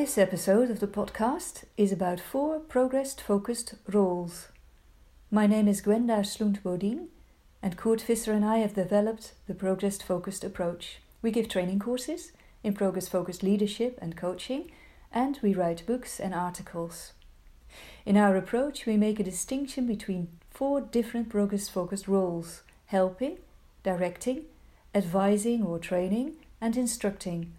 This episode of the podcast is about four progress focused roles. My name is Gwenda Schlundt Bodien, and Coert Visser and I have developed the progress focused approach. We give training courses in progress focused leadership and coaching, and we write books and articles. In our approach, we make a distinction between four different progress focused roles helping, directing, advising or training, and instructing.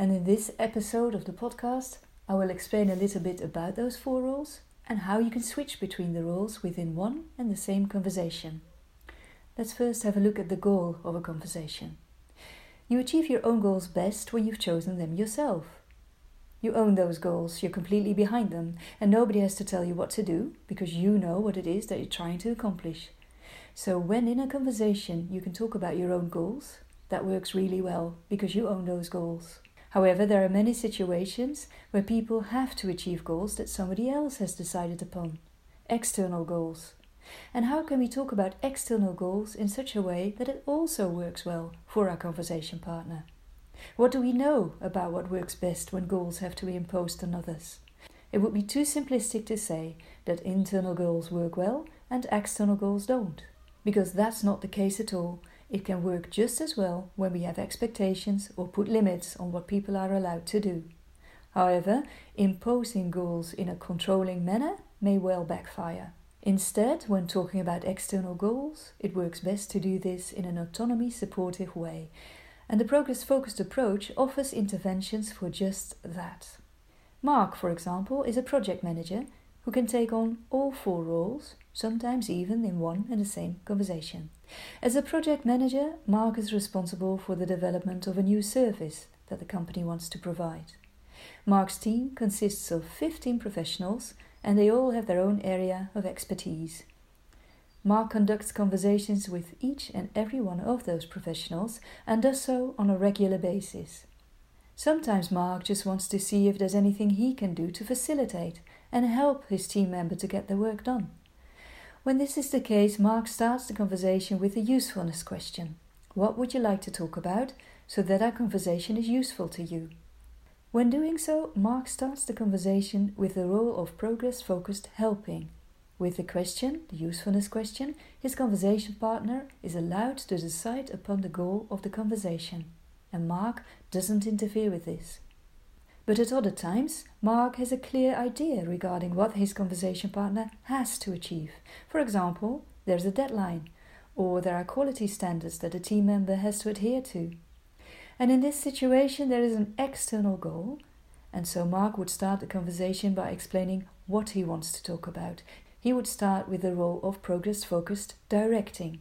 And in this episode of the podcast, I will explain a little bit about those four roles and how you can switch between the roles within one and the same conversation. Let's first have a look at the goal of a conversation. You achieve your own goals best when you've chosen them yourself. You own those goals, you're completely behind them, and nobody has to tell you what to do because you know what it is that you're trying to accomplish. So, when in a conversation you can talk about your own goals, that works really well because you own those goals. However, there are many situations where people have to achieve goals that somebody else has decided upon external goals. And how can we talk about external goals in such a way that it also works well for our conversation partner? What do we know about what works best when goals have to be imposed on others? It would be too simplistic to say that internal goals work well and external goals don't, because that's not the case at all. It can work just as well when we have expectations or put limits on what people are allowed to do. However, imposing goals in a controlling manner may well backfire. Instead, when talking about external goals, it works best to do this in an autonomy supportive way, and the progress focused approach offers interventions for just that. Mark, for example, is a project manager who can take on all four roles, sometimes even in one and the same conversation. As a project manager, Mark is responsible for the development of a new service that the company wants to provide. Mark's team consists of 15 professionals and they all have their own area of expertise. Mark conducts conversations with each and every one of those professionals and does so on a regular basis. Sometimes Mark just wants to see if there's anything he can do to facilitate and help his team member to get the work done. When this is the case, Mark starts the conversation with a usefulness question. What would you like to talk about so that our conversation is useful to you? When doing so, Mark starts the conversation with the role of progress focused helping. With the question, the usefulness question, his conversation partner is allowed to decide upon the goal of the conversation, and Mark doesn't interfere with this. But at other times, Mark has a clear idea regarding what his conversation partner has to achieve. For example, there's a deadline, or there are quality standards that a team member has to adhere to. And in this situation, there is an external goal. And so Mark would start the conversation by explaining what he wants to talk about. He would start with the role of progress focused directing.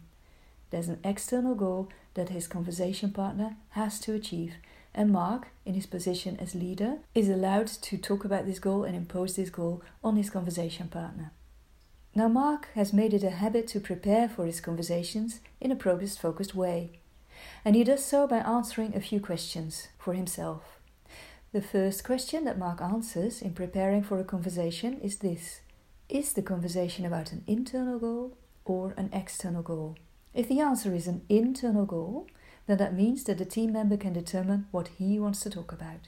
There's an external goal that his conversation partner has to achieve, and Mark, in his position as leader, is allowed to talk about this goal and impose this goal on his conversation partner. Now, Mark has made it a habit to prepare for his conversations in a progress focused way and he does so by answering a few questions for himself. The first question that Mark answers in preparing for a conversation is this Is the conversation about an internal goal or an external goal? If the answer is an internal goal, then that means that the team member can determine what he wants to talk about.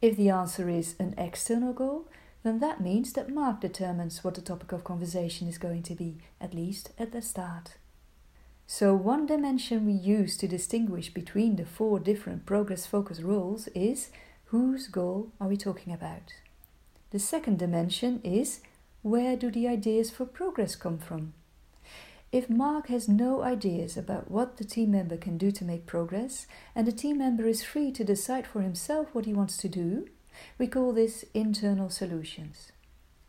If the answer is an external goal, then that means that Mark determines what the topic of conversation is going to be, at least at the start. So, one dimension we use to distinguish between the four different progress focus roles is whose goal are we talking about? The second dimension is where do the ideas for progress come from? If Mark has no ideas about what the team member can do to make progress, and the team member is free to decide for himself what he wants to do, we call this internal solutions.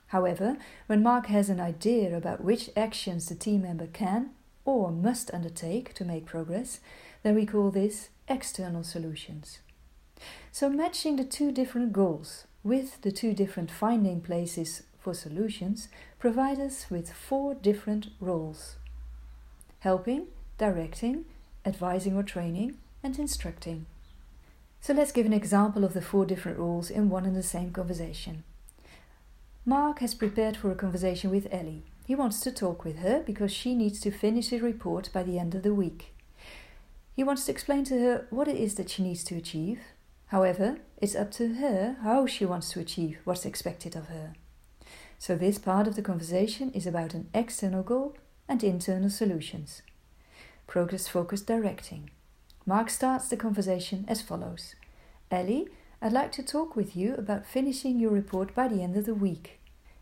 However, when Mark has an idea about which actions the team member can or must undertake to make progress, then we call this external solutions. So, matching the two different goals with the two different finding places for solutions provide us with four different roles helping, directing, advising or training, and instructing. So, let's give an example of the four different roles in one and the same conversation. Mark has prepared for a conversation with Ellie. He wants to talk with her because she needs to finish his report by the end of the week. He wants to explain to her what it is that she needs to achieve, However, it's up to her how she wants to achieve what's expected of her. So, this part of the conversation is about an external goal and internal solutions. Progress focused directing. Mark starts the conversation as follows Ellie, I'd like to talk with you about finishing your report by the end of the week.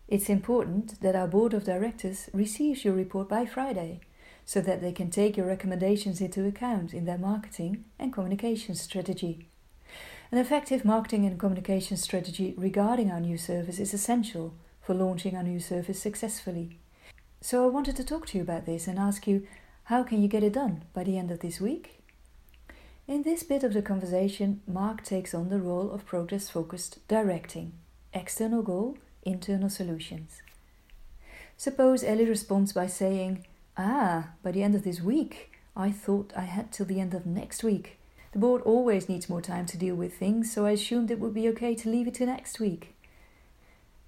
It's important that our board of directors receives your report by Friday so that they can take your recommendations into account in their marketing and communication strategy. An effective marketing and communication strategy regarding our new service is essential for launching our new service successfully. So I wanted to talk to you about this and ask you how can you get it done by the end of this week? In this bit of the conversation, Mark takes on the role of progress focused directing, external goal, internal solutions. Suppose Ellie responds by saying, Ah, by the end of this week, I thought I had till the end of next week. The board always needs more time to deal with things, so I assumed it would be okay to leave it to next week.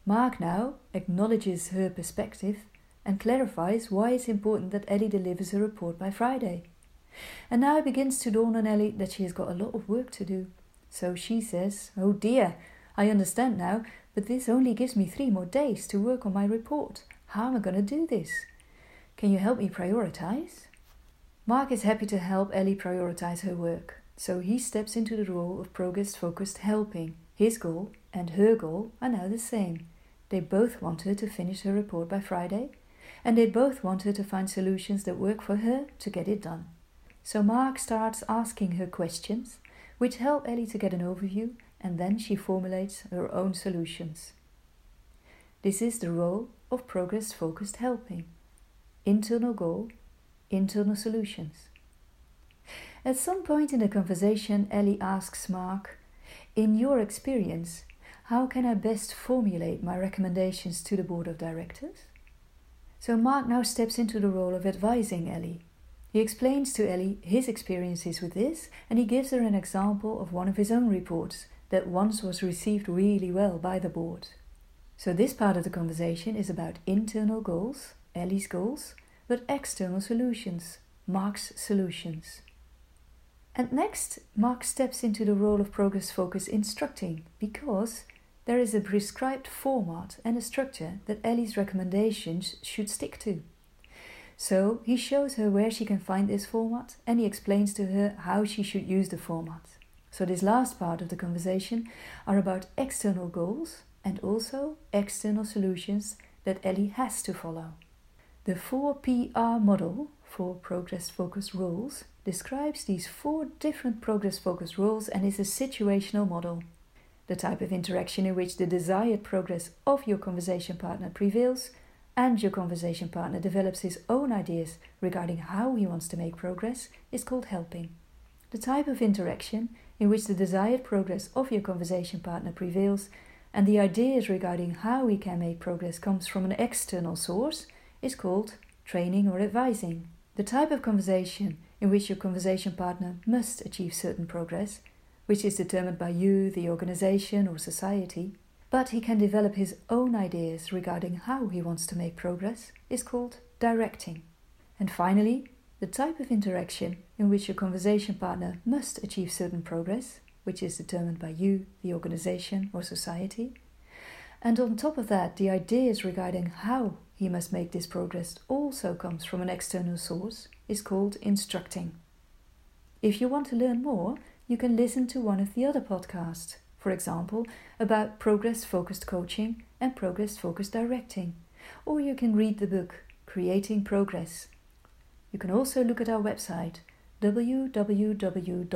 Mark now acknowledges her perspective and clarifies why it's important that Ellie delivers a report by Friday. And now it begins to dawn on Ellie that she has got a lot of work to do. So she says, Oh dear, I understand now, but this only gives me three more days to work on my report. How am I going to do this? Can you help me prioritize? Mark is happy to help Ellie prioritize her work, so he steps into the role of progress focused helping. His goal and her goal are now the same. They both want her to finish her report by Friday, and they both want her to find solutions that work for her to get it done. So Mark starts asking her questions, which help Ellie to get an overview, and then she formulates her own solutions. This is the role of progress focused helping internal goal, internal solutions. At some point in the conversation, Ellie asks Mark, In your experience, how can I best formulate my recommendations to the board of directors? So Mark now steps into the role of advising Ellie he explains to Ellie his experiences with this and he gives her an example of one of his own reports that once was received really well by the board. So, this part of the conversation is about internal goals, Ellie's goals, but external solutions, Mark's solutions. And next, Mark steps into the role of progress focus instructing because there is a prescribed format and a structure that Ellie's recommendations should stick to. So he shows her where she can find this format and he explains to her how she should use the format. So, this last part of the conversation are about external goals and also external solutions that Ellie has to follow. The 4PR model for progress focused roles describes these four different progress focused roles and is a situational model. The type of interaction in which the desired progress of your conversation partner prevails and your conversation partner develops his own ideas regarding how he wants to make progress is called helping. The type of interaction in which the desired progress of your conversation partner prevails and the ideas regarding how we can make progress comes from an external source is called training or advising. The type of conversation in which your conversation partner must achieve certain progress, which is determined by you, the organization, or society, but he can develop his own ideas regarding how he wants to make progress, is called directing. And finally, the type of interaction in which your conversation partner must achieve certain progress, which is determined by you, the organization, or society. And on top of that, the ideas regarding how he must make this progress also comes from an external source, is called instructing. If you want to learn more, you can listen to one of the other podcasts for example, about progress focused coaching and progress focused directing. Or you can read the book Creating Progress. You can also look at our website www.cpw.nu.